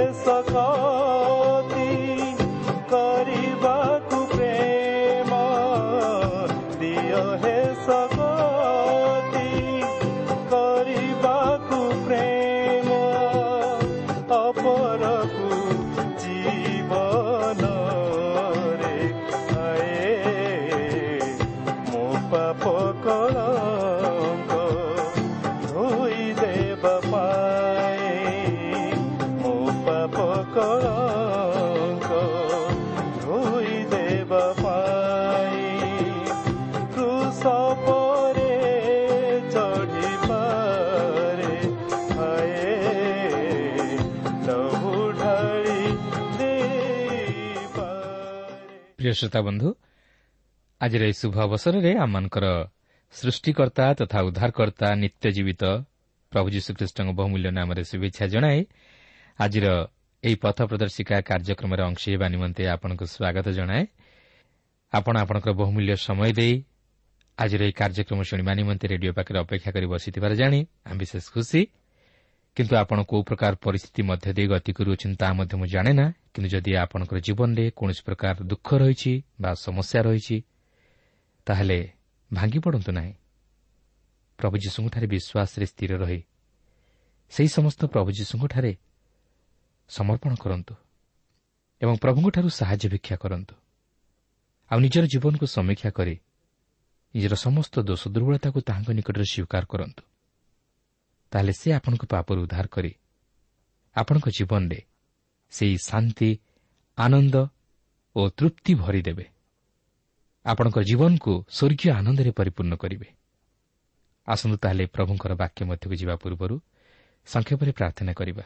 It's a call. ପ୍ରିୟ ଶ୍ରୋତା ବନ୍ଧୁ ଆଜିର ଏହି ଶୁଭ ଅବସରରେ ଆମମାନଙ୍କର ସୃଷ୍ଟିକର୍ତ୍ତା ତଥା ଉଦ୍ଧାରକର୍ତ୍ତା ନିତ୍ୟ ଜୀବିତ ପ୍ରଭୁ ଯୀଶୁଖ୍ରୀଷ୍ଟଙ୍କ ବହୁମୂଲ୍ୟ ନାମରେ ଶୁଭେଚ୍ଛା ଜଣାଇ ଆଜିର ଏହି ପଥ ପ୍ରଦର୍ଶିକା କାର୍ଯ୍ୟକ୍ରମରେ ଅଂଶ ହେବା ନିମନ୍ତେ ଆପଣଙ୍କୁ ସ୍ୱାଗତ ଜଣାଏ ଆପଣ ଆପଣଙ୍କର ବହୁମୂଲ୍ୟ ସମୟ ଦେଇ ଆଜିର ଏହି କାର୍ଯ୍ୟକ୍ରମ ଶୁଣିବା ନିମନ୍ତେ ରେଡିଓ ପାଖରେ ଅପେକ୍ଷା କରି ବସିଥିବାର ଜାଣି ଆମେ ବିଶେଷ ଖୁସି କିନ୍ତୁ ଆପଣ କେଉଁ ପ୍ରକାର ପରିସ୍ଥିତି ମଧ୍ୟ ଦେଇ ଗତି କରୁଅଛନ୍ତି ତାହା ମଧ୍ୟ ମୁଁ ଜାଣେ ନା। କିନ୍ତୁ ଯଦି ଆପଣଙ୍କର ଜୀବନରେ କୌଣସି ପ୍ରକାର ଦୁଃଖ ରହିଛି ବା ସମସ୍ୟା ରହିଛି ତାହେଲେ ଭାଙ୍ଗି ପଡ଼ନ୍ତୁ ନାହିଁ। ପ୍ରଭୁ ଯୀଶୁଙ୍କଠାରେ ବିଶ୍ୱାସରେ ସ୍ଥିର ରହି ସେହି ସମସ୍ତ ପ୍ରଭୁ ଯୀଶୁଙ୍କଠାରେ ସମର୍ପଣ କରନ୍ତୁ ଏବଂ ପ୍ରଭୁଙ୍କଠାରୁ ସାହାଯ୍ୟ ଭିକ୍ଷା କରନ୍ତୁ। ଆଉ ନିଜର ଜୀବନକୁ ସମୀକ୍ଷା କରି ନିଜର ସମସ୍ତ ଦୋଷ ଦୁର୍ବଳତାକୁ ତାହାଙ୍କ ନିକଟରେ ସ୍ୱୀକାର କରନ୍ତୁ। ତାହେଲେ ସେ ଆପଣଙ୍କ ପାପରୁ ଉଦ୍ଧାର କରି ଆପଣଙ୍କ ଜୀବନରେ ସେହି ଶାନ୍ତି ଆନନ୍ଦ ଓ ତୃପ୍ତି ଭରିଦେବେ। ଆପଣଙ୍କ ଜୀବନକୁ ସ୍ୱର୍ଗୀୟ ଆନନ୍ଦରେ ପରିପୂର୍ଣ୍ଣ କରିବେ। ଆସନ୍ତୁ ତାହେଲେ ପ୍ରଭୁଙ୍କର ବାକ୍ୟ ମଧ୍ୟକୁ ଯିବା ପୂର୍ବରୁ ସଂକ୍ଷେପରେ ପ୍ରାର୍ଥନା କରିବା।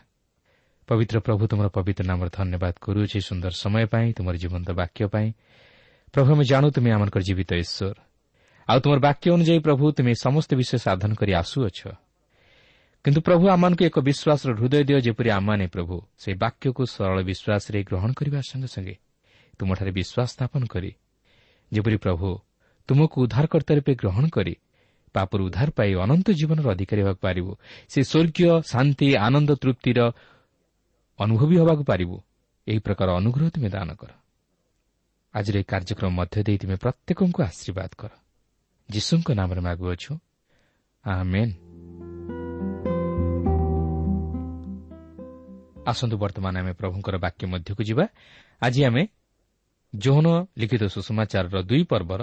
ପବିତ୍ର ପ୍ରଭୁ ତୁମର ପବିତ୍ର ନାମର ଧନ୍ୟବାଦ କରୁଅଛି ସୁନ୍ଦର ସମୟ ପାଇଁ ତୁମର ଜୀବନ୍ତ ବାକ୍ୟ ପାଇଁ। ପ୍ରଭୁ ଆମେ ଜାଣୁ ତୁମେ ଆମଙ୍କର ଜୀବିତ ଈଶ୍ୱର। ଆଉ ତୁମର ବାକ୍ୟ ଅନୁଯାୟୀ ପ୍ରଭୁ ତୁମେ ସମସ୍ତ ବିଷୟ ସାଧନ କରି ଆସୁଅଛ। କିନ୍ତୁ ପ୍ରଭୁ ଆମମାନଙ୍କୁ ଏକ ବିଶ୍ୱାସର ହୃଦୟ ଦିଅ ଯେପରି ଆମମାନେ ପ୍ରଭୁ ସେହି ବାକ୍ୟକୁ ସରଳ ବିଶ୍ୱାସରେ ଗ୍ରହଣ କରିବା ସଙ୍ଗେ ସଙ୍ଗେ ତୁମଠାରେ ବିଶ୍ୱାସ ସ୍ଥାପନ କରି ଯେପରି ପ୍ରଭୁ ତୁମକୁ ଉଦ୍ଧାରକର୍ତ୍ତା ରୂପେ ଗ୍ରହଣ କରି ପାପରୁ ଉଦ୍ଧାର ପାଇ ଅନନ୍ତ ଜୀବନର ଅଧିକାରୀ ହେବାକୁ ପାରିବୁ ସେ ସ୍ୱର୍ଗୀୟ ଶାନ୍ତି ଆନନ୍ଦ ତୃପ୍ତିର ଅନୁଭବୀ ହେବାକୁ ପାରିବୁ ଏହି ପ୍ରକାର ଅନୁଗ୍ରହ ତୁମେ ଦାନ କର। ଆଜିର ଏହି କାର୍ଯ୍ୟକ୍ରମ ମଧ୍ୟ ଦେଇ ତୁମେ ପ୍ରତ୍ୟେକଙ୍କୁ ଆଶୀର୍ବାଦ କର। ଯୀଶୁଙ୍କ ନାମରେ ମାଗୁଅଛୁ ଆସନ୍ତୁ ବର୍ତ୍ତମାନ ଆମେ ପ୍ରଭୁଙ୍କର ବାକ୍ୟ ମଧ୍ୟକୁ ଯିବା। ଆଜି ଆମେ ଯୌନ ଲିଖିତ ସୁଷମାଚାରର ଦୁଇ ପର୍ବର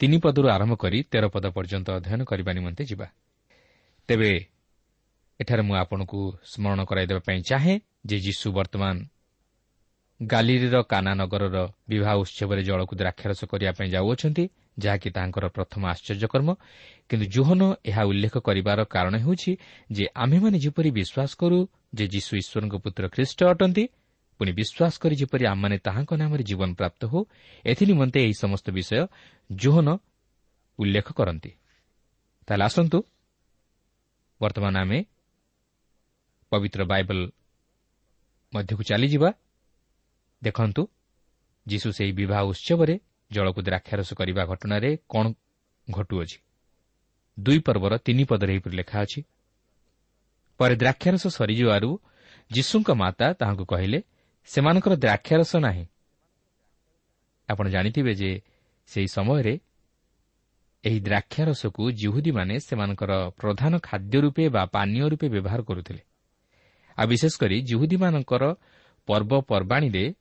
ତିନି ପଦରୁ ଆରମ୍ଭ କରି ତେର ପଦ ପର୍ଯ୍ୟନ୍ତ ଅଧ୍ୟୟନ କରିବା ନିମନ୍ତେ ଯିବା। ତେବେ ଏଠାରେ ମୁଁ ଆପଣଙ୍କୁ ସ୍କରଣ କରାଇଦେବା ପାଇଁ ଚାହେଁ ଯେ ଯୀଶୁ ବର୍ତ୍ତମାନ ଗାଲିର କାନା ନଗରର ବିବାହ ଉତ୍ସବରେ ଜଳକୁ ଦ୍ରାକ୍ଷାରସ କରିବା ପାଇଁ ଯାଉଅଛନ୍ତି। ଯାହାକି ତାଙ୍କର ପ୍ରଥମ ଆଶ୍ଚର୍ଯ୍ୟକର୍ମ। କିନ୍ତୁ ଜୋହନ ଏହା ଉଲ୍ଲେଖ କରିବାର କାରଣ ହେଉଛି ଯେ ଆମ୍ଭେମାନେ ଯେପରି ବିଶ୍ୱାସ କରୁ ଯେ ଯୀଶୁ ଈଶ୍ୱରଙ୍କ ପୁତ୍ର ଖ୍ରୀଷ୍ଟ ଅଟନ୍ତି ପୁଣି ବିଶ୍ୱାସ କରି ଯେପରି ଆମମାନେ ତାହାଙ୍କ ନାମରେ ଜୀବନ ପ୍ରାପ୍ତ ହେଉ ଏଥିନିମନ୍ତେ ଏହି ସମସ୍ତ ବିଷୟ ଜୋହନ ଉଲ୍ଲେଖ କରନ୍ତି। ତାହେଲେ ଆସନ୍ତୁ। ବର୍ତ୍ତମାନ ଆମେ ପବିତ୍ର ବାଇବଲ ମଧ୍ୟକୁ ଚାଲିଯିବା। ଦେଖନ୍ତୁ ଯୀଶୁ ସେହି ବିବାହ ଉତ୍ସବରେ ଜଳକୁ ଦ୍ରାକ୍ଷାରସ କରିବା ଘଟଣାରେ କ'ଣ ଘଟୁଅଛି? ଦୁଇ ପର୍ବର ତିନି ପଦରେ ଏହିପରି ଲେଖା ଅଛି। ପରେ ଦ୍ରାକ୍ଷାରସ ସରିଯିବାରୁ ଯୀଶୁଙ୍କ ମାତା ତାହାଙ୍କୁ କହିଲେ ସେମାନଙ୍କର ଦ୍ରାକ୍ଷାରସ ନାହିଁ। ଆପଣ ଜାଣିଥିବେ ଯେ ସେହି ସମୟରେ ଏହି ଦ୍ରାକ୍ଷାରସକୁ ଜିହୁଦୀମାନେ ସେମାନଙ୍କର ପ୍ରଧାନ ଖାଦ୍ୟ ରୂପେ ବା ପାନୀୟ ରୂପେ ବ୍ୟବହାର କରୁଥିଲେ। ଆଉ ବିଶେଷ କରି ଜିହୁଦୀମାନଙ୍କର ପର୍ବପର୍ବାଣୀରେ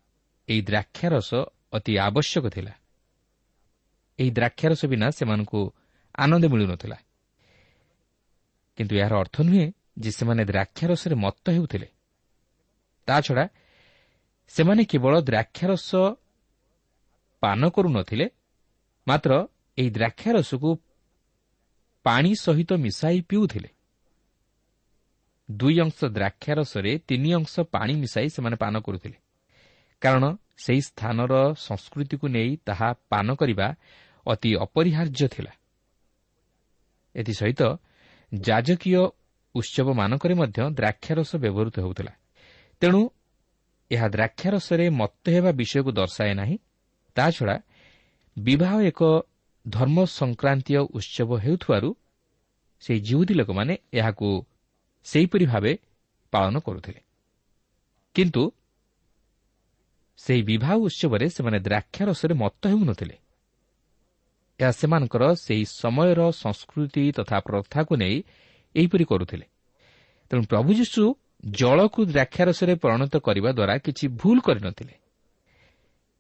ଏହି ଦ୍ରାକ୍ଷାରସ ଅତି ଆବଶ୍ୟକ ଥିଲା। ଏହି ଦ୍ରାକ୍ଷାରସ ବିନା ସେମାନଙ୍କୁ ଆନନ୍ଦ ମିଳୁନଥିଲା। କିନ୍ତୁ ଏହାର ଅର୍ଥ ନୁହେଁ ଯେ ସେମାନେ ଦ୍ରାକ୍ଷାରସରେ ମତ୍ତ ହେଉଥିଲେ। ତାଛଡ଼ା ସେମାନେ କେବଳ ଦ୍ରାକ୍ଷାରସ ପାନ କରୁନଥିଲେ ମାତ୍ର ଏହି ଦ୍ରାକ୍ଷାରସକୁ ପାଣି ସହିତ ମିଶାଇ ପିଉଥିଲେ। ଦୁଇ ଅଂଶ ଦ୍ରାକ୍ଷାରସରେ ତିନି ଅଂଶ ପାଣି ମିଶାଇ ସେମାନେ ପାନ କରୁଥିଲେ। କାରଣ ସେହି ସ୍ଥାନର ସଂସ୍କୃତିକୁ ନେଇ ତାହା ପାନ କରିବା ଅତି ଅପରିହାର୍ଯ୍ୟ ଥିଲା। ଏଥିସହିତ ଯାଜକୀୟ ଉତ୍ସବମାନଙ୍କରେ ମଧ୍ୟ ଦ୍ରାକ୍ଷାରସ ବ୍ୟବହୃତ ହେଉଥିଲା। ତେଣୁ ଏହା ଦ୍ରାକ୍ଷାରସରେ ମତ ହେବା ବିଷୟକୁ ଦର୍ଶାଏ ନାହିଁ। ତାଛଡ଼ା ବିବାହ ଏକ ଧର୍ମ ସଂକ୍ରାନ୍ତୀୟ ଉତ୍ସବ ହେଉଥିବାରୁ ସେହି ଜିହୁଦୀ ଲୋକମାନେ ଏହାକୁ ସେହିପରି ଭାବେ ପାଳନ କରୁଥିଲେ। କିନ୍ତୁ ସେହି ବିବାହ ଉତ୍ସବରେ ସେମାନେ ଦ୍ରାକ୍ଷାରସରେ ମତ ହେଉନଥିଲେ। ଏହା ସେମାନଙ୍କର ସେହି ସମୟର ସଂସ୍କୃତି ତଥା ପ୍ରଥାକୁ ନେଇ ଏହିପରି କରୁଥିଲେ। ତେଣୁ ପ୍ରଭୁ ଯୀଶୁ ଜଳକୁ ଦ୍ରାକ୍ଷାରସରେ ପରିଣତ କରିବା ଦ୍ୱାରା କିଛି ଭୁଲ କରିନଥିଲେ।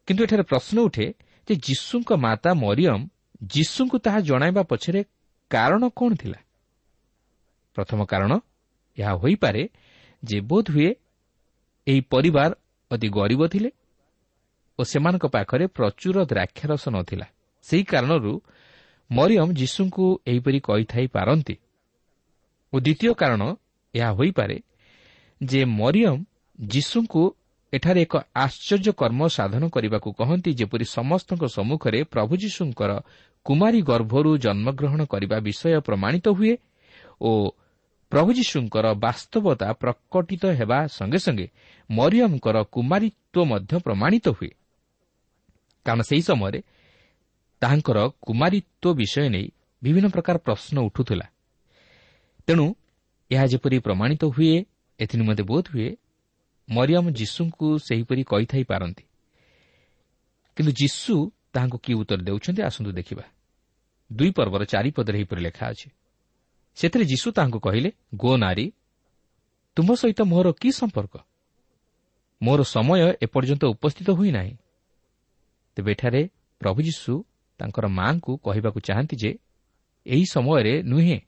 କିନ୍ତୁ ଏଠାରେ ପ୍ରଶ୍ନ ଉଠେ ଯେ ଯୀଶୁଙ୍କ ମାତା ମରିୟମ ଯୀଶୁଙ୍କୁ ତାହା ଜଣାଇବା ପଛରେ କାରଣ କ'ଣ ଥିଲା? ପ୍ରଥମ କାରଣ ଏହା ହୋଇପାରେ ଯେ ବୋଧ ହୁଏ ଏହି ପରିବାର ଅତି ଗରିବ ଥିଲେ ଓ ସେମାନଙ୍କ ପାଖରେ ପ୍ରଚୁର ଦ୍ରାକ୍ଷାରସ ନଥିଲା। ସେହି କାରଣରୁ ମରିୟମ ଯୀଶୁଙ୍କୁ ଏହିପରି କହିଥାଇ ପାରନ୍ତି। ଓ ଦ୍ୱିତୀୟ କାରଣ ଏହା ହୋଇପାରେ ଯେ ମରିୟମ ଯୀଶୁଙ୍କୁ ଏଠାରେ ଏକ ଆଶ୍ଚର୍ଯ୍ୟ କର୍ମ ସାଧନ କରିବାକୁ କହନ୍ତି ଯେପରି ସମସ୍ତଙ୍କ ସମ୍ମୁଖରେ ପ୍ରଭୁ ଯୀଶୁଙ୍କର କୁମାରୀ ଗର୍ଭରୁ ଜନ୍ମଗ୍ରହଣ କରିବା ବିଷୟ ପ୍ରମାଣିତ ହୁଏ ଓ ପ୍ରଭୁ ଯୀଶୁଙ୍କର ବାସ୍ତବତା ପ୍ରକଟିତ ହେବା ସଙ୍ଗେ ସଙ୍ଗେ ମରିୟମଙ୍କର କୁମାରୀତ୍ୱ ମଧ୍ୟ ପ୍ରମାଣିତ ହୁଏ। କାରଣ ସେହି ସମୟରେ ତାହାଙ୍କର କୁମାରୀତ୍ୱ ବିଷୟ ନେଇ ବିଭିନ୍ନ ପ୍ରକାର ପ୍ରଶ୍ନ ଉଠୁଥିଲା। ତେଣୁ ଏହା ଯେପରି ପ୍ରମାଣିତ ହୁଏ ଏଥିନିମନ୍ତେ ବୋଧ ହୁଏ ମରିୟମ ଯୀଶୁଙ୍କୁ ସେହିପରି କହିଥାଇ ପାରନ୍ତି। କିନ୍ତୁ ଯୀଶୁ ତାହାଙ୍କୁ କି ଉତ୍ତର ଦେଉଛନ୍ତି ଆସନ୍ତୁ ଦେଖିବା। ଦୁଇ ପର୍ବର ଚାରିପଦରେ ଏହିପରି ଲେଖା ଅଛି। ସେଥିରେ ଯୀଶୁ ତାହାଙ୍କୁ କହିଲେ ଗୋ ନାରୀ ତୁମ ସହିତ ମୋର କି ସମ୍ପର୍କ? ମୋର ସମୟ ଏପର୍ଯ୍ୟନ୍ତ ଉପସ୍ଥିତ ହୋଇନାହିଁ। ତେବେ ଏଠାରେ ପ୍ରଭୁ ଯୀଶୁ ତାଙ୍କର ମା'ଙ୍କୁ କହିବାକୁ ଚାହାନ୍ତି ଯେ ଏହି ସମୟରେ ନୁହେଁ।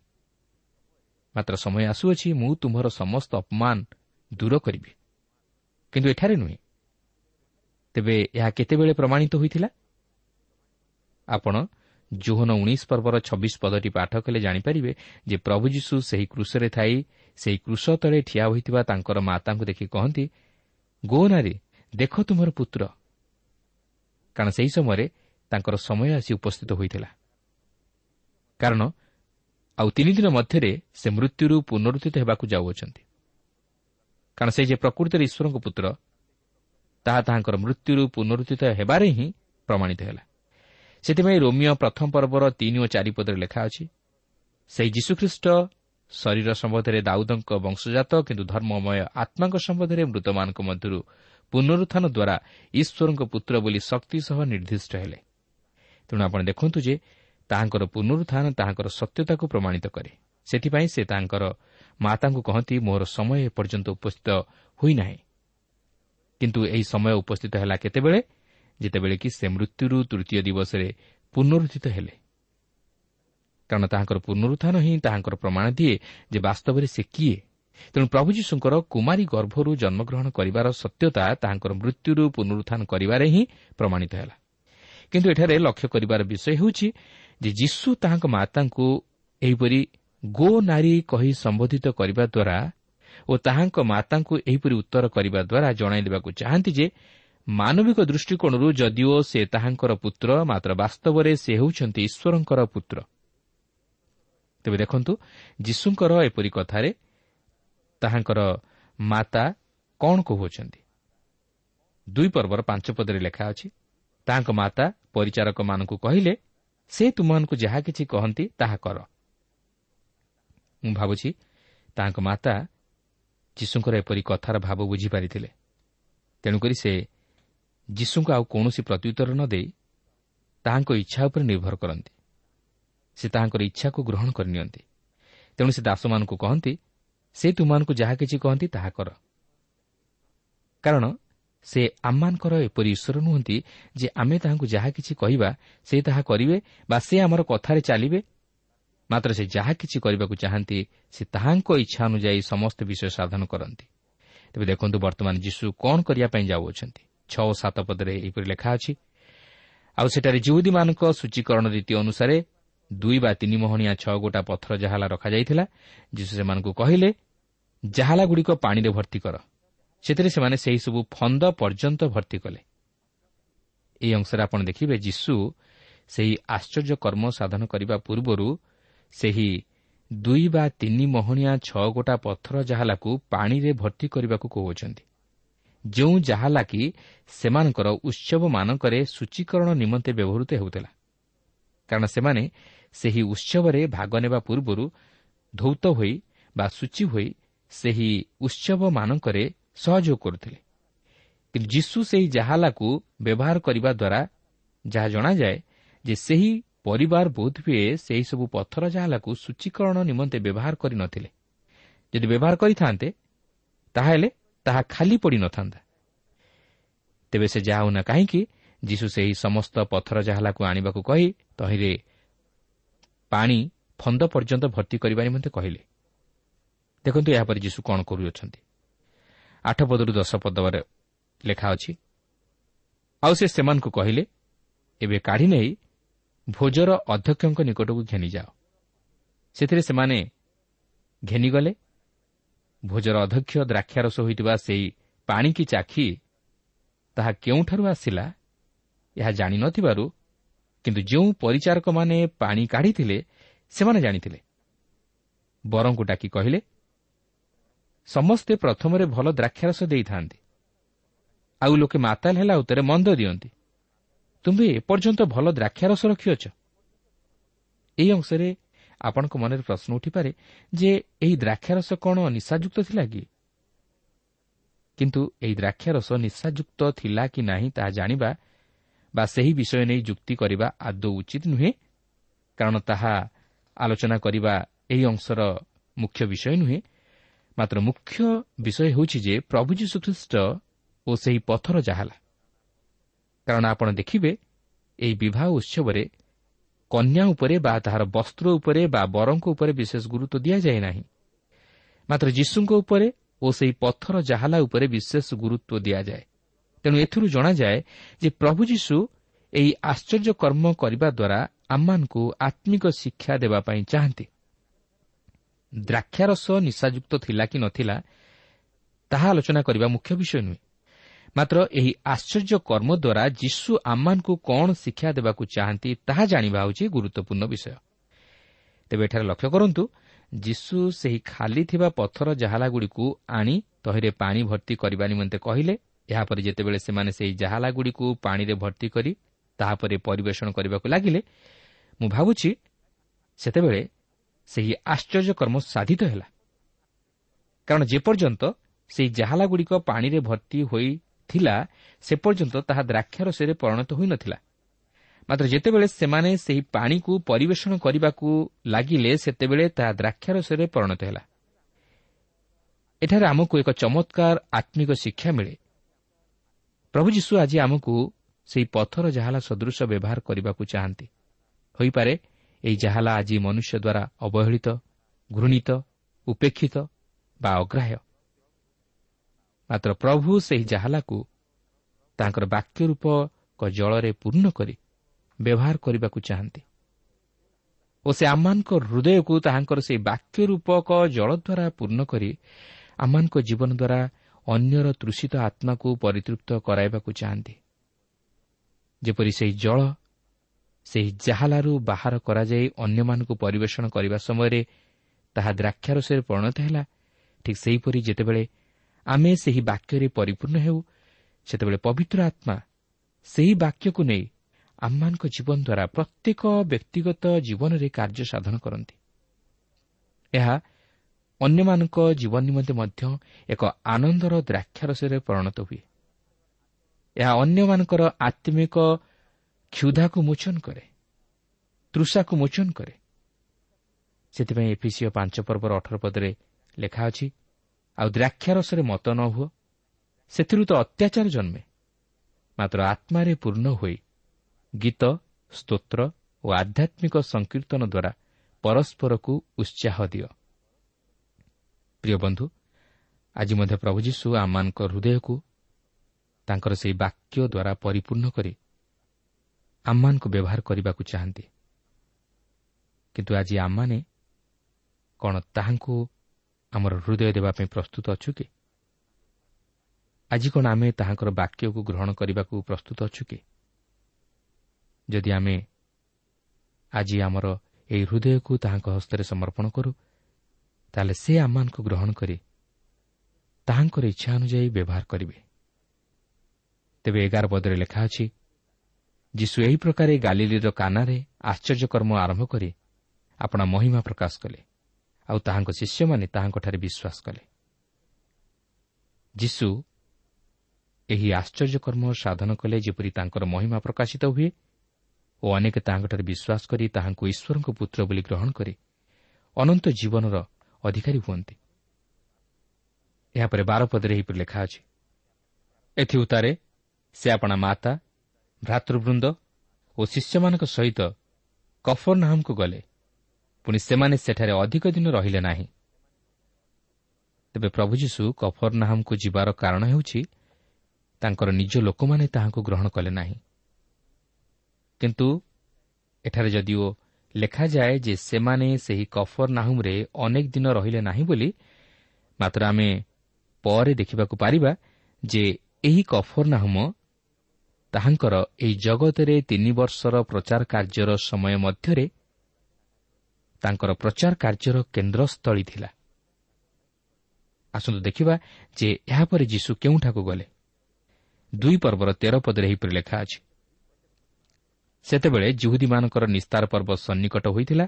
ମାତ୍ର ସମୟ ଆସୁଅଛି ମୁଁ ତୁମର ସମସ୍ତ ଅପମାନ ଦୂର କରିବି। କିନ୍ତୁ ଏଠାରେ ନୁହେଁ। ତେବେ ଏହା କେତେବେଳେ ପ୍ରମାଣିତ ହୋଇଥିଲା? ଆପଣ ଜୋହନ ଉଣେଇଶ ପର୍ବର ଛବିଶ ପଦଟି ପାଠ କଲେ ଜାଣିପାରିବେ ଯେ ପ୍ରଭୁ ଯୀଶୁ ସେହି କୃଷରେ ଥାଇ ସେହି କୃଷ ତଳେ ଠିଆ ହୋଇଥିବା ତାଙ୍କର ମାତାଙ୍କୁ ଦେଖି କହନ୍ତି ଗୋ ନାରୀ ଦେଖ ତୁମର ପୁତ୍ର। କାରଣ ସେହି ସମୟରେ ତାଙ୍କର ସମୟ ଆସି ଉପସ୍ଥିତ ହୋଇଥିଲା। କାରଣ ଆଉ ତିନି ଦିନ ମଧ୍ୟରେ ସେ ମୃତ୍ୟୁରୁ ପୁନରୁଦ୍ଧିତ ହେବାକୁ ଯାଉଅଛନ୍ତି। କାରଣ ସେ ଯେ ପ୍ରକୃତରେ ଈଶ୍ୱରଙ୍କ ପୁତ୍ର ତାହା ତାହାଙ୍କର ମୃତ୍ୟୁରୁ ପୁନରୁଦ୍ଧିତ ହେବାରେ ହିଁ ପ୍ରମାଣିତ ହେଲା। ସେଥିପାଇଁ ରୋମିଓ ପ୍ରଥମ ପର୍ବର ତିନି ଓ ଚାରିପଦରେ ଲେଖା ଅଛି ସେହି ଯୀଶୁଖ୍ରୀଷ୍ଟ ଶରୀର ସମ୍ବନ୍ଧରେ ଦାଉଦଙ୍କ ବଂଶଜାତ କିନ୍ତୁ ଧର୍ମମୟ ଆତ୍ମାଙ୍କ ସମ୍ବନ୍ଧରେ ମୃତମାନଙ୍କ ମଧ୍ୟରୁ ପୁନରୁତ୍ଥାନ ଦ୍ୱାରା ଈଶ୍ୱରଙ୍କ ପୁତ୍ର ବୋଲି ଶକ୍ତି ସହ ନିର୍ଦ୍ଦିଷ୍ଟ ହେଲେ। ତେଣୁ ଆପଣ ଦେଖନ୍ତୁ ଯେ ତାହାଙ୍କର ପୁନରୁତ୍ଥାନ ତାହାଙ୍କର ସତ୍ୟତାକୁ ପ୍ରମାଣିତ କରେ। ସେଥିପାଇଁ ସେ ତାଙ୍କର ମାତାଙ୍କୁ କହନ୍ତି ମୋର ସମୟ ଏପର୍ଯ୍ୟନ୍ତ ଉପସ୍ଥିତ ହୋଇନାହିଁ କିନ୍ତୁ ଏହି ସମୟ ଉପସ୍ଥିତ ହେଲା କେତେବେଳେ? ଯେତେବେଳେ କି ସେ ମୃତ୍ୟୁରୁ ତୃତୀୟ ଦିବସରେ ପୁନରୁଦ୍ଧିତ ହେଲେ। କାରଣ ତାହାଙ୍କର ପୁନରୁତ୍ଥାନ ହିଁ ତାହାଙ୍କର ପ୍ରମାଣ ଦିଏ ଯେ ବାସ୍ତବରେ ସେ କିଏ। ତେଣୁ ପ୍ରଭୁ ଯୀଶୁଙ୍କର କୁମାରୀ ଗର୍ଭରୁ ଜନ୍ମଗ୍ରହଣ କରିବାର ସତ୍ୟତା ତାହାଙ୍କର ମୃତ୍ୟୁରୁ ପୁନରୁତ୍ଥାନ କରିବାରେ ହିଁ ପ୍ରମାଣିତ ହେଲା। କିନ୍ତୁ ଏଠାରେ ଲକ୍ଷ୍ୟ କରିବାର ବିଷୟ ହେଉଛି ଯେ ଯୀଶୁ ତାହାଙ୍କ ମାତାଙ୍କୁ ଏହିପରି ଗୋ ନାରୀ କହି ସମ୍ବୋଧିତ କରିବା ଦ୍ୱାରା ଓ ତାହାଙ୍କ ମାତାଙ୍କୁ ଏହିପରି ଉତ୍ତର କରିବା ଦ୍ୱାରା ଜଣାଇ ଦେବାକୁ ଚାହାନ୍ତି ଯେ ମାନବିକ ଦୃଷ୍ଟିକୋଣରୁ ଯଦିଓ ସେ ତାହାଙ୍କର ପୁତ୍ର ମାତ୍ର ବାସ୍ତବରେ ସେ ହେଉଛନ୍ତି ଈଶ୍ୱରଙ୍କର ପୁତ୍ର। ତେବେ ଦେଖନ୍ତୁ ଯୀଶୁଙ୍କର ଏପରି କଥାରେ ତାହାଙ୍କର ମାତା କ'ଣ କହୁଅଛନ୍ତି? ଦୁଇ ପର୍ବର ପାଞ୍ଚ ପଦରେ ଲେଖା ଅଛି ତାହାଙ୍କ ମାତା ପରିଚାରକମାନଙ୍କୁ କହିଲେ ସେ ତୁମମାନଙ୍କୁ ଯାହା କିଛି କହନ୍ତି ତାହା କର। ମୁଁ ଭାବୁଛି ତାହାଙ୍କ ମାତା ଯୀଶୁଙ୍କର ଏପରି କଥାର ଭାବ ବୁଝିପାରିଥିଲେ। ତେଣୁକରି ସେ ଯୀଶୁଙ୍କୁ ଆଉ କୌଣସି ପ୍ରତ୍ୟୁତ୍ତର ନ ଦେଇ ତାହାଙ୍କ ଇଚ୍ଛା ଉପରେ ନିର୍ଭର କରନ୍ତି। ସେ ତାହାଙ୍କର ଇଚ୍ଛାକୁ ଗ୍ରହଣ କରିନିଅନ୍ତି ତେଣୁ ସେ ଦାସମାନଙ୍କୁ କହନ୍ତି ସେ ତୁମମାନଙ୍କୁ ଯାହା କିଛି କହନ୍ତି ତାହା କର। କାରଣ ସେ ଆମମାନଙ୍କର ଏପରି ଈଶ୍ୱର ନୁହନ୍ତି ଯେ ଆମେ ତାହାଙ୍କୁ ଯାହା କିଛି କହିବା ସେ ତାହା କରିବେ ବା ସେ ଆମର କଥାରେ ଚାଲିବେ। ମାତ୍ର ସେ ଯାହା କିଛି କରିବାକୁ ଚାହାନ୍ତି ସେ ତାହାଙ୍କ ଇଚ୍ଛା ଅନୁଯାୟୀ ସମସ୍ତ ବିଷୟ ସାଧନ କରନ୍ତି। ତେବେ ଦେଖନ୍ତୁ ବର୍ତ୍ତମାନ ଯୀଶୁ କ'ଣ କରିବା ପାଇଁ ଯାଉଅଛନ୍ତି। ଛଅ ଓ ସାତ ପଦରେ ଏହିପରି ଲେଖା ଅଛି ଆଉ ସେଠାରେ ଜିଉଦୀମାନଙ୍କ ସୂଚୀକରଣ ରୀତି ଅନୁସାରେ ଦୁଇ ବା ତିନି ମହଣିଆ ଛଅ ଗୋଟା ପଥର ଜାହାଲା ରଖାଯାଇଥିଲା ଯୀଶୁ ସେମାନଙ୍କୁ କହିଲେ ଜାହାଲାଗୁଡ଼ିକ ପାଣିରେ ଭର୍ତ୍ତି କର। ସେଥିରେ ସେମାନେ ସେହିସବୁ ଫନ୍ଦ ପର୍ଯ୍ୟନ୍ତ ଭର୍ତ୍ତି କଲେ। ଏହି ଅଂଶରେ ଆପଣ ଦେଖିବେ ଯୀଶୁ ସେହି ଆଶ୍ଚର୍ଯ୍ୟ କର୍ମ ସାଧନ କରିବା ପୂର୍ବରୁ ସେହି ଦୁଇ ବା ତିନି ମହଣିଆ ଛଅ ଗୋଟା ପଥର ଜାହାଲାକୁ ପାଣିରେ ଭର୍ତ୍ତି କରିବାକୁ କହୁଅଛନ୍ତି। ଯେଉଁ ଜାହାଲା କି ସେମାନଙ୍କର ଉତ୍ସବମାନଙ୍କରେ ସୂଚୀକରଣ ନିମନ୍ତେ ବ୍ୟବହୃତ ହେଉଥିଲା। କାରଣ ସେମାନେ ସେହି ଉତ୍ସବରେ ଭାଗ ନେବା ପୂର୍ବରୁ ଧୌତ ହୋଇ ବା ସୂଚୀ ହୋଇ ସେହି ଉତ୍ସବମାନଙ୍କରେ ସହଯୋଗ କରୁଥିଲେ। କିନ୍ତୁ ଯୀଶୁ ସେହି ଜାହାଲାକୁ ବ୍ୟବହାର କରିବା ଦ୍ୱାରା ଯାହା ଜଣାଯାଏ ଯେ ସେହି ପରିବାର ବୋଧହୁଏ ସେହିସବୁ ପଥର ଜାହାଲାକୁ ସୂଚୀକରଣ ନିମନ୍ତେ ବ୍ୟବହାର କରିନଥିଲେ ଯଦି ବ୍ୟବହାର କରିଥାନ୍ତେ ତାହେଲେ ତାହା ଖାଲି ପଡ଼ିନଥାନ୍ତା ତେବେ ସେ ଯାହା ହେଉନା କାହିଁକି ଯୀଶୁ ସେହି ସମସ୍ତ ପଥର ଜାହାଲାକୁ ଆଣିବାକୁ କହି ତହିଁରେ ପାଣି ଫନ୍ଦ ପର୍ଯ୍ୟନ୍ତ ଭର୍ତ୍ତି କରିବା ନିମନ୍ତେ କହିଲେ। ଦେଖନ୍ତୁ ଏହାପରେ ଯୀଶୁ କ'ଣ କରୁଅଛନ୍ତି। ଆଠ ପଦରୁ ଦଶ ପଦରେ ଲେଖା ଅଛି। ଆଉ ସେ ସେମାନଙ୍କୁ କହିଲେ ଏବେ କାଢ଼ି ନେଇ ଭୋଜର ଅଧ୍ୟକ୍ଷଙ୍କ ନିକଟକୁ ଘେନିଯାଅ ସେଥିରେ ସେମାନେ ଘେନିଗଲେ। ଭୋଜର ଅଧ୍ୟକ୍ଷ ଦ୍ରାକ୍ଷାରସ ହୋଇଥିବା ସେହି ପାଣିକି ଚାଖି ତାହା କେଉଁଠାରୁ ଆସିଲା ଏହା ଜାଣିନଥିବାରୁ କିନ୍ତୁ ଯେଉଁ ପରିଚାରକମାନେ ପାଣି କାଢ଼ିଥିଲେ ସେମାନେ ଜାଣିଥିଲେ। ବରଙ୍କୁ ଡାକି କହିଲେ ସମସ୍ତେ ପ୍ରଥମରେ ଭଲ ଦ୍ରାକ୍ଷାରସ ଦେଇଥାନ୍ତି। ଆଉ ଲୋକେ ମାତାଲ ହେଲା ଉତ୍ତରେ ମନ୍ଦ ଦିଅନ୍ତି। ତୁମ୍ଭେ ଏପର୍ଯ୍ୟନ୍ତ ଭଲ ଦ୍ରାକ୍ଷାରସ ରଖିଅଛ? ଏହି ଅଂଶରେ ଆପଣଙ୍କ ମନରେ ପ୍ରଶ୍ନ ଉଠିପାରେ ଯେ ଏହି ଦ୍ରାକ୍ଷାରସ କ'ଣ ନିଶାଯୁକ୍ତ ଥିଲା କି? କିନ୍ତୁ ଏହି ଦ୍ରାକ୍ଷାରସ ନିଶାଯୁକ୍ତ ଥିଲା କି ନାହିଁ ତାହା ଜାଣିବା ବା ସେହି ବିଷୟ ନେଇ ଯୁକ୍ତି କରିବା ଆଦୌ ଉଚିତ ନୁହେଁ କାରଣ ତାହା ଆଲୋଚନା କରିବା ଏହି ଅଂଶର ମୁଖ୍ୟ ବିଷୟ ନୁହେଁ। ମାତ୍ର ମୁଖ୍ୟ ବିଷୟ ହେଉଛି ଯେ ପ୍ରଭୁ ଯୀଶୁଖ୍ରୀଷ୍ଟ ଓ ସେହି ପଥର ଯାହାଲା କାରଣ ଆପଣ ଦେଖିବେ ଏହି ବିବାହ ଉତ୍ସବରେ କନ୍ୟା ଉପରେ ବା ତାହାର ବସ୍ତ୍ର ଉପରେ ବା ବରଙ୍କ ଉପରେ ବିଶେଷ ଗୁରୁତ୍ୱ ଦିଆଯାଏ ନାହିଁ। ମାତ୍ର ଯୀଶୁଙ୍କ ଉପରେ ଓ ସେହି ପଥର ଜାହାଲା ଉପରେ ବିଶେଷ ଗୁରୁତ୍ୱ ଦିଆଯାଏ। ତେଣୁ ଏଥିରୁ ଜଣାଯାଏ ଯେ ପ୍ରଭୁ ଯୀଶୁ ଏହି ଆଶ୍ଚର୍ଯ୍ୟ କର୍ମ କରିବା ଦ୍ୱାରା ଆମମାନଙ୍କୁ ଆତ୍ମିକ ଶିକ୍ଷା ଦେବା ପାଇଁ ଚାହାନ୍ତି। ଦ୍ରାକ୍ଷାରସ ନିଶାଯୁକ୍ତ ଥିଲା କି ନଥିଲା ତାହା ଆଲୋଚନା କରିବା ମୁଖ୍ୟ ବିଷୟ ନୁହେଁ। ମାତ୍ର ଏହି ଆଶ୍ଚର୍ଯ୍ୟ କର୍ମ ଦ୍ୱାରା ଯୀଶୁ ଆମମାନଙ୍କୁ କ'ଣ ଶିକ୍ଷା ଦେବାକୁ ଚାହାନ୍ତି ତାହା ଜାଣିବା ହେଉଛି ଗୁରୁତ୍ୱପୂର୍ଣ୍ଣ ବିଷୟ। ତେବେ ଏଠାରେ ଲକ୍ଷ୍ୟ କରନ୍ତୁ ଯୀଶୁ ସେହି ଖାଲି ଥିବା ପଥର ଜାହାଲାଗୁଡ଼ିକୁ ଆଣି ତହିଁରେ ପାଣି ଭର୍ତ୍ତି କରିବା ନିମନ୍ତେ କହିଲେ ଏହାପରେ ଯେତେବେଳେ ସେମାନେ ସେହି ଜାହାଲାଗୁଡ଼ିକୁ ପାଣିରେ ଭର୍ତ୍ତି କରି ତାହାପରେ ପରିବେଷଣ କରିବାକୁ ଲାଗିଲେ ମୁଁ ଭାବୁଛି ସେତେବେଳେ ସେହି ଆଶ୍ଚର୍ଯ୍ୟକର୍ମ ସାଧିତ ହେଲା। କାରଣ ଯେପର୍ଯ୍ୟନ୍ତ ସେହି ଜାହାଲାଗୁଡ଼ିକ ପାଣିରେ ଭର୍ତ୍ତି ହୋଇଥିଲା ସେ ପର୍ଯ୍ୟନ୍ତ ତାହା ଦ୍ରାକ୍ଷାରସରେ ପରିଣତ ହୋଇନଥିଲା ମାତ୍ର ଯେତେବେଳେ ସେମାନେ ସେହି ପାଣିକୁ ପରିବେଷଣ କରିବାକୁ ଲାଗିଲେ ସେତେବେଳେ ତାହା ଦ୍ରାକ୍ଷାରସରେ ପରିଣତ ହେଲା। ଏଠାରେ ଆମକୁ ଏକ ଚମତ୍କାର ଆତ୍ମିକ ଶିକ୍ଷା ମିଳେ। ପ୍ରଭୁ ଯୀଶୁ ଆଜି ଆମକୁ ସେହି ପଥର ଜାହାଲା ସଦୃଶ ବ୍ୟବହାର କରିବାକୁ ଚାହାନ୍ତି। ହୋଇପାରେ ଏହି ଜାହାଲା ଆଜି ମନୁଷ୍ୟ ଦ୍ୱାରା ଅବହେଳିତ ଘୃଣିତ ଉପେକ୍ଷିତ ବା ଅଗ୍ରାହ୍ୟ। ମାତ୍ର ପ୍ରଭୁ ସେହି ଜାହାଲାକୁ ତାଙ୍କର ବାକ୍ୟ ରୂପକ ଜଳରେ ପୂର୍ଣ୍ଣ କରି ବ୍ୟବହାର କରିବାକୁ ଚାହାନ୍ତି ଓ ସେ ଆମମାନଙ୍କ ହୃଦୟକୁ ତାହାଙ୍କର ସେହି ବାକ୍ୟ ରୂପକ ଜଳ ଦ୍ୱାରା ପୂର୍ଣ୍ଣ କରି ଆମମାନଙ୍କ ଜୀବନ ଦ୍ୱାରା ଅନ୍ୟର ତୃଷିତ ଆତ୍ମାକୁ ପରିତୃପ୍ତ କରାଇବାକୁ ଚାହାନ୍ତି। ଯେପରି ସେହି ଜଳ ସେହି ଜାହାଲାରୁ ବାହାର କରାଯାଇ ଅନ୍ୟମାନଙ୍କୁ ପରିବେଷଣ କରିବା ସମୟରେ ତାହା ଦ୍ରାକ୍ଷାରସରେ ପରିଣତ ହେଲା। ଠିକ୍ ସେହିପରି ଯେତେବେଳେ ଆମେ ସେହି ବାକ୍ୟରେ ପରିପୂର୍ଣ୍ଣ ହେଉ ସେତେବେଳେ ପବିତ୍ର ଆତ୍ମା ସେହି ବାକ୍ୟକୁ ନେଇ ଆମମାନଙ୍କ ଜୀବନ ଦ୍ୱାରା ପ୍ରତ୍ୟେକ ବ୍ୟକ୍ତିଗତ ଜୀବନରେ କାର୍ଯ୍ୟ ସାଧନ କରନ୍ତି। ଏହା ଅନ୍ୟମାନଙ୍କ ଜୀବନ ନିମନ୍ତେ ମଧ୍ୟ ଏକ ଆନନ୍ଦର ଦ୍ରାକ୍ଷାରସରେ ପରିଣତ ହୁଏ। ଏହା ଅନ୍ୟମାନଙ୍କର ଆତ୍ମିକ କ୍ଷୁଧାକୁ ମୋଚନ କରେ ତୃଷାକୁ ମୋଚନ କରେ। ସେଥିପାଇଁ ଏଫିସିଓ ପାଞ୍ଚ ପର୍ବର ଅଠର ପଦରେ ଲେଖା ଅଛି ଆଉ ଦ୍ରାକ୍ଷାରସରେ ମତ ନ ହୁଅ ସେଥିରୁ ତ ଅତ୍ୟାଚାର ଜନ୍ମେ। ମାତ୍ର ଆତ୍ମାରେ ପୂର୍ଣ୍ଣ ହୋଇ ଗୀତ ସ୍ତୋତ୍ର ଓ ଆଧ୍ୟାତ୍ମିକ ସଂକୀର୍ତ୍ତନ ଦ୍ୱାରା ପରସ୍ପରକୁ ଉତ୍ସାହ ଦିଅ। ପ୍ରିୟ ବନ୍ଧୁ ଆଜି ମଧ୍ୟ ପ୍ରଭୁ ଯୀଶୁ ଆମମାନଙ୍କ ହୃଦୟକୁ ତାଙ୍କର ସେହି ବାକ୍ୟ ଦ୍ୱାରା ପରିପୂର୍ଣ୍ଣ କରି ଆମମାନଙ୍କୁ ବ୍ୟବହାର କରିବାକୁ ଚାହାନ୍ତି। କିନ୍ତୁ ଆଜି ଆମମାନେ କ'ଣ ତାହାଙ୍କୁ ଆମର ହୃଦୟ ଦେବା ପାଇଁ ପ୍ରସ୍ତୁତ ଅଛୁ କି? ଆଜି କ'ଣ ଆମେ ତାହାଙ୍କର ବାକ୍ୟକୁ ଗ୍ରହଣ କରିବାକୁ ପ୍ରସ୍ତୁତ ଅଛୁ କି? ଯଦି ଆମେ ଆଜି ଆମର ଏହି ହୃଦୟକୁ ତାହାଙ୍କ ହସ୍ତରେ ସମର୍ପଣ କରୁ ତାହେଲେ ସେ ଆମମାନଙ୍କୁ ଗ୍ରହଣ କରି ତାହାଙ୍କର ଇଚ୍ଛା ଅନୁଯାୟୀ ବ୍ୟବହାର କରିବେ। ତେବେ ଏଗାର ପଦରେ ଲେଖା ଅଛି ଯୀଶୁ ଏହି ପ୍ରକାର ଗାଲିଲିର କାନାରେ ଆଶ୍ଚର୍ଯ୍ୟକର୍ମ ଆରମ୍ଭ କରି ଆପଣା ମହିମା ପ୍ରକାଶ କଲେ ଆଉ ତାହାଙ୍କ ଶିଷ୍ୟମାନେ ତାହାଙ୍କଠାରେ ବିଶ୍ୱାସ କଲେ। ଯୀଶୁ ଏହି ଆଶ୍ଚର୍ଯ୍ୟକର୍ମ ସାଧନ କଲେ ଯେପରି ତାଙ୍କର ମହିମା ପ୍ରକାଶିତ ହୁଏ ଓ ଅନେକ ତାହାଙ୍କଠାରେ ବିଶ୍ୱାସ କରି ତାହାଙ୍କୁ ଈଶ୍ୱରଙ୍କ ପୁତ୍ର ବୋଲି ଗ୍ରହଣ କରି ଅନନ୍ତ ଜୀବନର ଅଧିକାରୀ ହୁଅନ୍ତି। ଏହାପରେ ବାରପଦରେ ଏହିପରି ଲେଖା ଅଛି। ଏଥି ଉତ୍ତାରେ ସେ ଆପଣା ମାତା ଭ୍ରାତୃବୃନ୍ଦ ଓ ଶିଷ୍ୟମାନଙ୍କ ସହିତ କଫର ନାହମକୁ ଗଲେ। ପୁଣି ସେମାନେ ସେଠାରେ ଅଧିକ ଦିନ ରହିଲେ ନାହିଁ। ତେବେ ପ୍ରଭୁ ଯୀଶୁ କଫର ନାହମକୁ ଯିବାର କାରଣ ହେଉଛି ତାଙ୍କର ନିଜ ଲୋକମାନେ ତାହାଙ୍କୁ ଗ୍ରହଣ କଲେ ନାହିଁ। କିନ୍ତୁ ଏଠାରେ ଯଦିଓ ଲେଖାଯାଏ ଯେ ସେମାନେ ସେହି କଫର ନାହୁମ୍ରେ ଅନେକ ଦିନ ରହିଲେ ନାହିଁ ବୋଲି ମାତ୍ର ଆମେ ପରେ ଦେଖିବାକୁ ପାରିବା ଯେ ଏହି କଫର ନାହୁମ ତାହାଙ୍କର ଏହି ଜଗତରେ ତିନି ବର୍ଷର ପ୍ରଚାର କାର୍ଯ୍ୟର ସମୟ ମଧ୍ୟରେ ତାଙ୍କର ପ୍ରଚାର କାର୍ଯ୍ୟର କେନ୍ଦ୍ରସ୍ଥଳୀ ଥିଲା। ଆସନ୍ତୁ ଦେଖିବା ଯେ ଏହାପରେ ଯୀଶୁ କେଉଁଠାକୁ ଗଲେ। ଦୁଇ ପର୍ବର ତେର ପଦରେ ଏହିପରି ଲେଖା ଅଛି ସେତେବେଳେ ଜୁହୁଦୀମାନଙ୍କର ନିସ୍ତାର ପର୍ବ ସନ୍ନିକଟ ହୋଇଥିଲା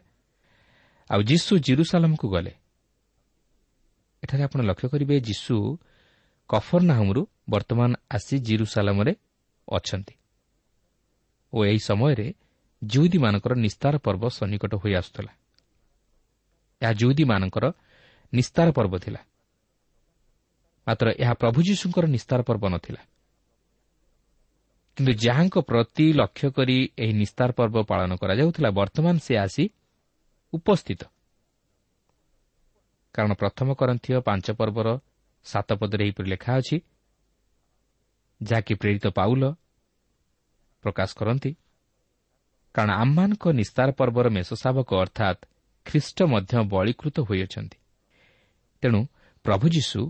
ଆଉ ଯୀଶୁ ଜିରୁସାଲାମକୁ ଗଲେ। ଏଠାରେ ଆପଣ ଲକ୍ଷ୍ୟ କରିବେ ଯୀଶୁ କଫରନାହମରୁ ବର୍ତ୍ତମାନ ଆସି ଜିରୁସାଲାମରେ ଅଛନ୍ତି। ଓ ଏହି ସମୟରେ ଜୁହୁଦୀମାନଙ୍କର ନିସ୍ତାର ପର୍ବ ସନ୍ନିକଟ ହୋଇ ଆସୁଥିଲା। ଏହା ଜୁହୁଦୀମାନଙ୍କର ନିସ୍ତାର ପର୍ବ ଥିଲା। ମାତ୍ର ଏହା ପ୍ରଭୁ ଯୀଶୁଙ୍କର ନିସ୍ତାର ପର୍ବ ନଥିଲା। କିନ୍ତୁ ଯାହାଙ୍କ ପ୍ରତି ଲକ୍ଷ୍ୟ କରି ଏହି ନିସ୍ତାର ପର୍ବ ପାଳନ କରାଯାଉଥିଲା ବର୍ତ୍ତମାନ ସେ ଆସି ଉପସ୍ଥିତ। କାରଣ ପ୍ରଥମ କରନ୍ଥୀୟ ପାଞ୍ଚ ପର୍ବର ସାତ ପଦରେ ଏହିପରି ଲେଖା ଅଛି ଯାହାକି ପ୍ରେରିତ ପାଉଲ ପ୍ରକାଶ କରନ୍ତି। କାରଣ ଆମମାନଙ୍କ ନିସ୍ତାର ପର୍ବର ମେଷ ଶାବକ ଅର୍ଥାତ୍ ଖ୍ରୀଷ୍ଟ ମଧ୍ୟ ବଳୀକୃତ ହୋଇଅଛନ୍ତି। ତେଣୁ ପ୍ରଭୁ ଯୀଶୁ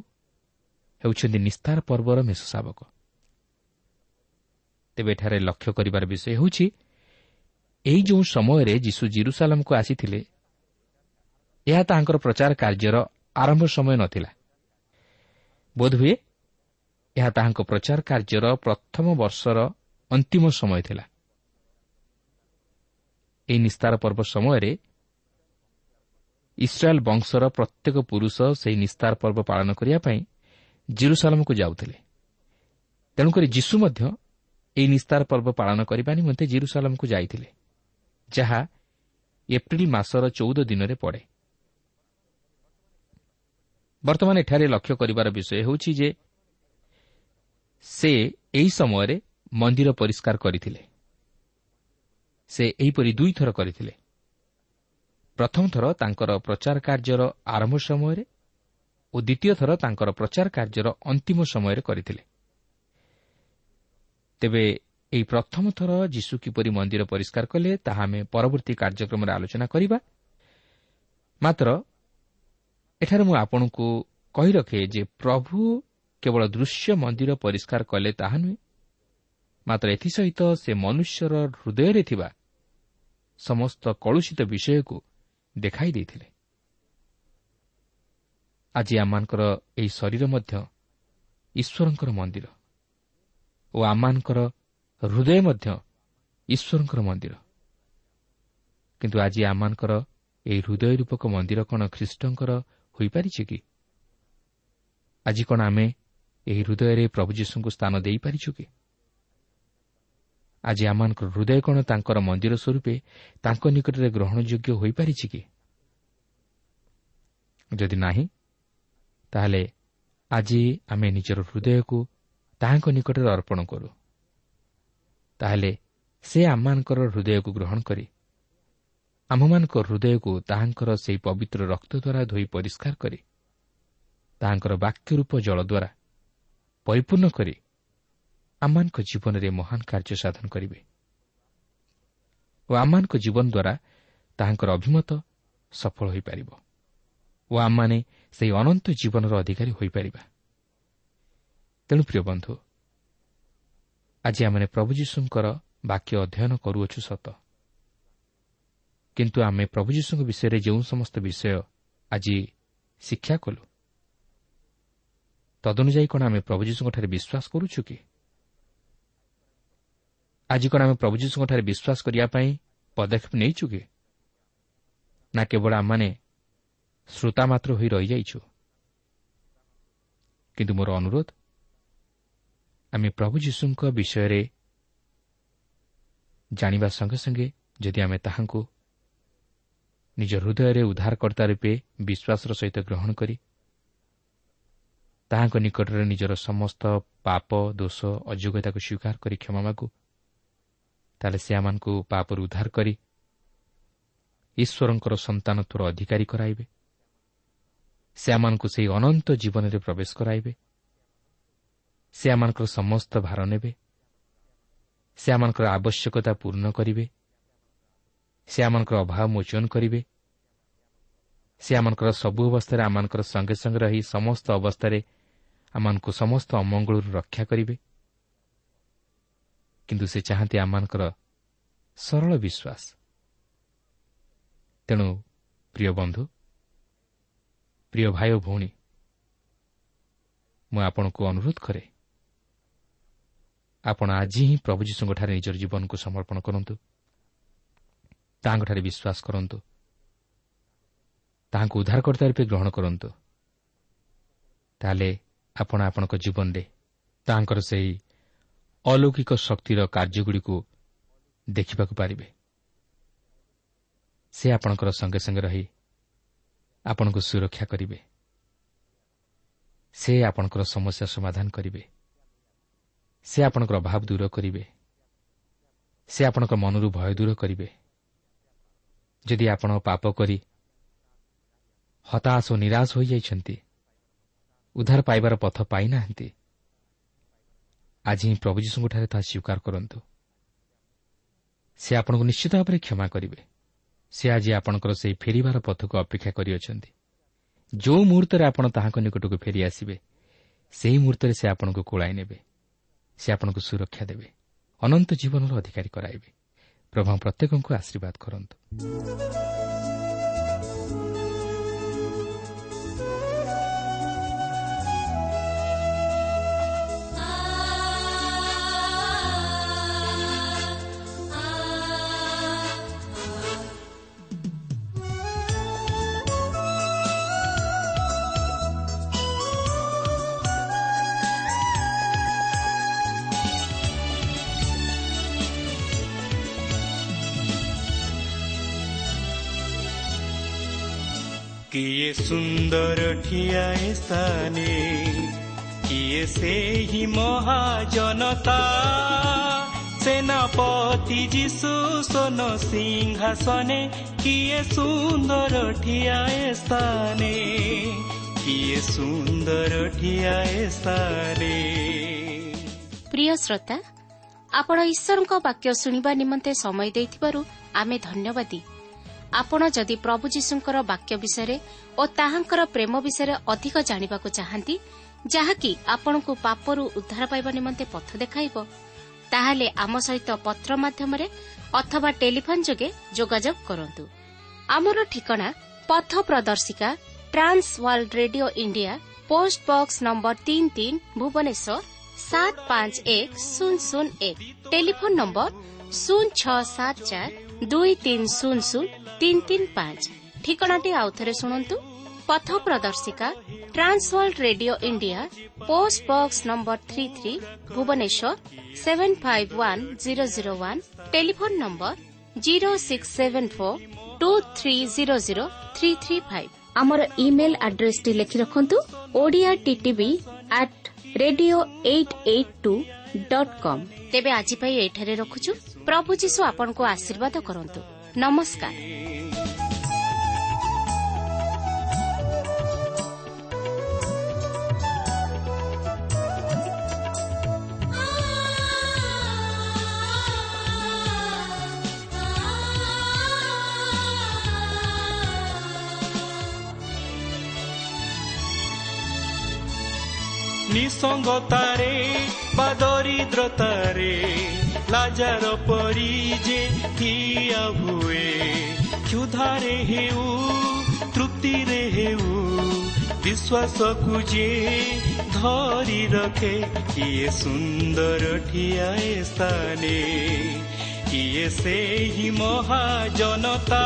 ହେଉଛନ୍ତି ନିସ୍ତାର ପର୍ବର ମେଷ ଶାବକ ତେବେ ଏଠାରେ ଲକ୍ଷ୍ୟ କରିବାର ବିଷୟ ହେଉଛି ଏହି ଯେଉଁ ସମୟରେ ଯୀଶୁ ଜିରୁସାଲାମକୁ ଆସିଥିଲେ ଏହା ତାହାଙ୍କର ପ୍ରଚାର କାର୍ଯ୍ୟର ଆରମ୍ଭ ସମୟ ନଥିଲା। ବୋଧହୁଏ ଏହା ତାହାଙ୍କ ପ୍ରଚାର କାର୍ଯ୍ୟର ପ୍ରଥମ ବର୍ଷର ଅନ୍ତିମ ସମୟ ଥିଲା। ଏହି ନିସ୍ତାର ପର୍ବ ସମୟରେ ଇସ୍ରାଏଲ୍ ବଂଶର ପ୍ରତ୍ୟେକ ପୁରୁଷ ସେହି ନିସ୍ତାର ପର୍ବ ପାଳନ କରିବା ପାଇଁ ଜିରୁସାଲାମକୁ ଯାଉଥିଲେ। ତେଣୁକରି ଯୀଶୁ ମଧ୍ୟ ଏହି ନିସ୍ତାର ପର୍ବ ପାଳନ କରିବା ନିମନ୍ତେ ଜିରୁସାଲାମକୁ ଯାଇଥିଲେ ଯାହା ଏପ୍ରିଲ୍ ମାସର ଚଉଦ ଦିନରେ ପଡ଼େ। ବର୍ତ୍ତମାନ ଏଠାରେ ଲକ୍ଷ୍ୟ କରିବାର ବିଷୟ ହେଉଛି ଯେ ସେ ଏହି ସମୟରେ ମନ୍ଦିର ପରିଷ୍କାର କରିଥିଲେ। ସେ ଏହିପରି ଦୁଇଥର କରିଥିଲେ। ପ୍ରଥମ ଥର ତାଙ୍କର ପ୍ରଚାର କାର୍ଯ୍ୟର ଆରମ୍ଭ ସମୟରେ ଓ ଦ୍ୱିତୀୟ ଥର ତାଙ୍କର ପ୍ରଚାର କାର୍ଯ୍ୟର ଅନ୍ତିମ ସମୟରେ କରିଥିଲେ। ତେବେ ଏହି ପ୍ରଥମ ଥର ଯୀଶୁ କିପରି ମନ୍ଦିର ପରିଷ୍କାର କଲେ ତାହା ଆମେ ପରବର୍ତ୍ତୀ କାର୍ଯ୍ୟକ୍ରମରେ ଆଲୋଚନା କରିବା। ମାତ୍ର ଏଠାରେ ମୁଁ ଆପଣଙ୍କୁ କହି ରଖେ ଯେ ପ୍ରଭୁ କେବଳ ଦୃଶ୍ୟ ମନ୍ଦିର ପରିଷ୍କାର କଲେ ତାହା ନୁହେଁ। ମାତ୍ର ଏଥିସହିତ ସେ ମନୁଷ୍ୟର ହୃଦୟରେ ଥିବା ସମସ୍ତ କଳୁଷିତ ବିଷୟକୁ ଦେଖାଇ ଦେଇଥିଲେ। ଆଜି ଆମମାନଙ୍କର ଏହି ଶରୀର ମଧ୍ୟ ଈଶ୍ୱରଙ୍କର ମନ୍ଦିର ଓ ଆମମାନଙ୍କର ହୃଦୟ ମଧ୍ୟ ଈଶ୍ୱରଙ୍କର ମନ୍ଦିର। କିନ୍ତୁ ଆଜି ଆମମାନଙ୍କର ଏହି ହୃଦୟ ରୂପକ ମନ୍ଦିର କ'ଣ ଖ୍ରୀଷ୍ଟଙ୍କର ହୋଇପାରିଛି କି? ଆଜି କ'ଣ ଆମେ ଏହି ହୃଦୟରେ ପ୍ରଭୁ ଯୀଶୁଙ୍କୁ ସ୍ଥାନ ଦେଇପାରିଛୁ କି? ଆଜି ଆମମାନଙ୍କର ହୃଦୟ କ'ଣ ତାଙ୍କର ମନ୍ଦିର ସ୍ୱରୂପେ ତାଙ୍କ ନିକଟରେ ଗ୍ରହଣଯୋଗ୍ୟ ହୋଇପାରିଛି କି? ଯଦି ନାହିଁ ତାହେଲେ ଆଜି ଆମେ ନିଜର ହୃଦୟକୁ ତାହାଙ୍କ ନିକଟରେ ଅର୍ପଣ କରୁ। ତାହେଲେ ସେ ଆମମାନଙ୍କର ହୃଦୟକୁ ଗ୍ରହଣ କରି ଆମମାନଙ୍କ ହୃଦୟକୁ ତାହାଙ୍କର ସେହି ପବିତ୍ର ରକ୍ତ ଦ୍ୱାରା ଧୋଇ ପରିଷ୍କାର କରି ତାହାଙ୍କର ବାକ୍ୟ ରୂପ ଜଳ ଦ୍ୱାରା ପରିପୂର୍ଣ୍ଣ କରି ଆମମାନଙ୍କ ଜୀବନରେ ମହାନ କାର୍ଯ୍ୟ ସାଧନ କରିବେ ଓ ଆମମାନଙ୍କ ଜୀବନ ଦ୍ୱାରା ତାହାଙ୍କର ଅଭିମତ ସଫଳ ହୋଇପାରିବ ଓ ଆମମାନେ ସେହି ଅନନ୍ତ ଜୀବନର ଅଧିକାରୀ ହୋଇପାରିବା। ତେଣୁ ପ୍ରିୟ ବନ୍ଧୁ ଆଜି ଆମେ ପ୍ରଭୁ ଯୀଶୁଙ୍କର ବାକ୍ୟ ଅଧ୍ୟୟନ କରୁଅଛୁ ସତ। କିନ୍ତୁ ଆମେ ପ୍ରଭୁ ଯୀଶୁଙ୍କ ବିଷୟରେ ଯେଉଁ ସମସ୍ତ ବିଷୟ ଆଜି ଶିକ୍ଷା କଲୁ ତଦନୁଯାୟୀ କ'ଣ ଆମେ ପ୍ରଭୁ ଯୀଶୁଙ୍କଠାରେ ବିଶ୍ୱାସ କରୁଛୁ କି? ଆଜି କ'ଣ ଆମେ ପ୍ରଭୁ ଯୀଶୁଙ୍କଠାରେ ବିଶ୍ୱାସ କରିବା ପାଇଁ ପଦକ୍ଷେପ ନେଇଛୁ କି? ନା କେବଳ ଆମମାନେ ଶ୍ରୋତା ମାତ୍ର ହୋଇ ରହିଯାଇଛୁ? କିନ୍ତୁ ମୋର ଅନୁରୋଧ ଆମେ ପ୍ରଭୁ ଯୀଶୁଙ୍କ ବିଷୟରେ ଜାଣିବା ସଙ୍ଗେ ସଙ୍ଗେ ଯଦି ଆମେ ତାହାଙ୍କୁ ନିଜ ହୃଦୟରେ ଉଦ୍ଧାରକର୍ତ୍ତା ରୂପେ ବିଶ୍ୱାସର ସହିତ ଗ୍ରହଣ କରି ତାହାଙ୍କ ନିକଟରେ ନିଜର ସମସ୍ତ ପାପ ଦୋଷ ଅଯୋଗ୍ୟତାକୁ ସ୍ୱୀକାର କରି କ୍ଷମା ମାଗୁ। ତାହେଲେ ସେ ଆମମାନଙ୍କୁ ପାପରୁ ଉଦ୍ଧାର କରି ଈଶ୍ୱରଙ୍କର ସନ୍ତାନତ୍ୱର ଅଧିକାରୀ କରାଇବେ। ସେ ଆମମାନଙ୍କୁ ସେହି ଅନନ୍ତ ଜୀବନରେ ପ୍ରବେଶ କରାଇବେ। ସେ ଆମମାନଙ୍କର ସମସ୍ତ ଭାର ନେବେ। ସେ ଆମମାନଙ୍କର ଆବଶ୍ୟକତା ପୂର୍ଣ୍ଣ କରିବେ। ସେ ଆମମାନଙ୍କର ଅଭାବ ମୋଚନ କରିବେ। ସେ ଆମମାନଙ୍କର ସବୁ ଅବସ୍ଥାରେ ଆମମାନଙ୍କର ସଙ୍ଗେ ସଙ୍ଗେ ରହି ସମସ୍ତ ଅବସ୍ଥାରେ ଆମମାନଙ୍କୁ ସମସ୍ତ ଅମଙ୍ଗଳରୁ ରକ୍ଷା କରିବେ। କିନ୍ତୁ ସେ ଚାହାନ୍ତି ଆମମାନଙ୍କର ସରଳ ବିଶ୍ୱାସ। ତେଣୁ ପ୍ରିୟ ବନ୍ଧୁ ପ୍ରିୟ ଭାଇ ଓ ଭଉଣୀ ମୁଁ ଆପଣଙ୍କୁ ଅନୁରୋଧ କରେ ଆପଣ ଆଜି ହିଁ ପ୍ରଭୁ ଯୀଶୁଙ୍କଠାରେ ନିଜର ଜୀବନକୁ ସମର୍ପଣ କରନ୍ତୁ ତାହାଙ୍କଠାରେ ବିଶ୍ୱାସ କରନ୍ତୁ ତାହାଙ୍କୁ ଉଦ୍ଧାରକର୍ତ୍ତା ରୂପେ ଗ୍ରହଣ କରନ୍ତୁ ତାହେଲେ ଆପଣ ଆପଣଙ୍କ ଜୀବନରେ ତାହାଙ୍କର ସେହି ଅଲୌକିକ ଶକ୍ତିର କାର୍ଯ୍ୟଗୁଡ଼ିକୁ ଦେଖିବାକୁ ପାରିବେ। ସେ ଆପଣଙ୍କର ସଙ୍ଗେ ସଙ୍ଗେ ରହି ଆପଣଙ୍କୁ ସୁରକ୍ଷା କରିବେ। ସେ ଆପଣଙ୍କର ସମସ୍ୟା ସମାଧାନ କରିବେ। ସେ ଆପଣଙ୍କର ଅଭାବ ଦୂର କରିବେ। ସେ ଆପଣଙ୍କ ମନରୁ ଭୟ ଦୂର କରିବେ। ଯଦି ଆପଣ ପାପ କରି ହତାଶ ଓ ନିରାଶ ହୋଇଯାଇଛନ୍ତି ଉଦ୍ଧାର ପାଇବାର ପଥ ପାଇନାହାନ୍ତି। ଆଜି ହିଁ ପ୍ରଭୁ ଯୀଶୁଙ୍କଠାରେ ତାହା ସ୍ୱୀକାର କରନ୍ତୁ। ସେ ଆପଣଙ୍କୁ ନିଶ୍ଚିତ ଭାବରେ କ୍ଷମା କରିବେ। ସେ ଆଜି ଆପଣଙ୍କର ସେହି ଫେରିବାର ପଥକୁ ଅପେକ୍ଷା କରିଅଛନ୍ତି। ଯେଉଁ ମୁହୂର୍ତ୍ତରେ ଆପଣ ତାହାଙ୍କ ନିକଟକୁ ଫେରିଆସିବେ ସେହି ମୁହୂର୍ତ୍ତରେ ସେ ଆପଣଙ୍କୁ କୋଳାଇ ନେବେ। ସେ ଆପଣଙ୍କୁ ସୁରକ୍ଷା ଦେବେ। ଅନନ୍ତ ଜୀବନର ଅଧିକାରୀ କରାଇବେ। ପ୍ରଭା ପ୍ରତ୍ୟେକଙ୍କୁ ଆଶୀର୍ବାଦ କରନ୍ତୁ। ସୁନ୍ଦର ଠିଆ ସ୍ଥାନେ କିଏ ସେହି ମହାଜନତା ସେନାପତି ଯୀଶୁ ସୋନ ସିଂହାସନେ କିଏ ସୁନ୍ଦର ଠିଆ ସ୍ଥାନେ କିଏ ସୁନ୍ଦର ଠିଆ ସ୍ଥାନେ ପ୍ରିୟ ଶ୍ରୋତା ଆପଣ ଈଶ୍ୱରଙ୍କ ବାକ୍ୟ ଶୁଣିବା ନିମନ୍ତେ ସମୟ ଦେଇଥିବାରୁ ଆମେ ଧନ୍ୟବାଦୀ ଆପଣ ଯଦି ପ୍ରଭୁ ଯୀଶୁଙ୍କର ବାକ୍ୟ ବିଷୟରେ ଓ ତାହାଙ୍କର ପ୍ରେମ ବିଷୟରେ ଅଧିକ ଜାଣିବାକୁ ଚାହାନ୍ତି ଯାହାକି ଆପଣଙ୍କୁ ପାପରୁ ଉଦ୍ଧାର ପାଇବା ନିମନ୍ତେ ପଥ ଦେଖାଇବ ତାହେଲେ ଆମ ସହିତ ପତ୍ର ମାଧ୍ୟମରେ ଅଥବା ଟେଲିଫୋନ୍ ଯୋଗେ ଯୋଗାଯୋଗ କରନ୍ତୁ। ଆମର ଠିକଣା ପଥ ପ୍ରଦର୍ଶିକା Trans World radio India post box number ତିନି ତିନି ଭୁବନେଶ୍ୱର ସାତ ପାଞ୍ଚ ଏକ ଶୂନ ଶୂନ ଏକ। ଟେଲିଫୋନ୍ ନମ୍ବର ଶୂନ ଛଅ ସାତ ଚାରି ଦୁଇ ତିନି ଶୂନ ଶୂନ ତିନି ତିନି ପାଞ୍ଚ। ଠିକଣାଟି ଆଉଥରେ ଶୁଣନ୍ତୁ। ପଥ ପ୍ରଦର୍ଶିକା Trans World radio India post box number three three Bhubaneswar seven five one zero zero one telephone number zero six seven four two three zero zero three three five. ଆମର ଇମେଲ୍ ଆଡ୍ରେସ୍ଟି ଲେଖି ରଖନ୍ତୁ Odia TTV at radio eight eight two dot com. ତେବେ ଆଜି ପାଇଁ ଏଠାରେ ରଖୁଛୁ। ପ୍ରଭୁ ଯୀଶୁ ଆପଣଙ୍କୁ ଆଶୀର୍ବାଦ କରନ୍ତୁ। ନମସ୍କାର। ନିସଙ୍ଗତାରେ ବା ଦରିଦ୍ରତାରେ ଲାଜାର ପରି ଯେ ଠିଆ ହୁଏ କ୍ଷୁଧାରେ ହେଉ ତୃପ୍ତିରେ ହେଉ ବିଶ୍ୱାସକୁ ଯେ ଧରି ରଖେ କିଏ ସୁନ୍ଦର ଠିଆ ସ୍ଥାନେ କିଏ ସେହି ମହାଜନତା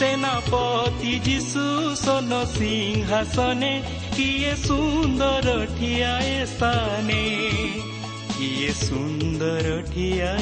सेनापति सुसन सिंहासन कि सुन्दर ठिआ सुन्दर ठिआ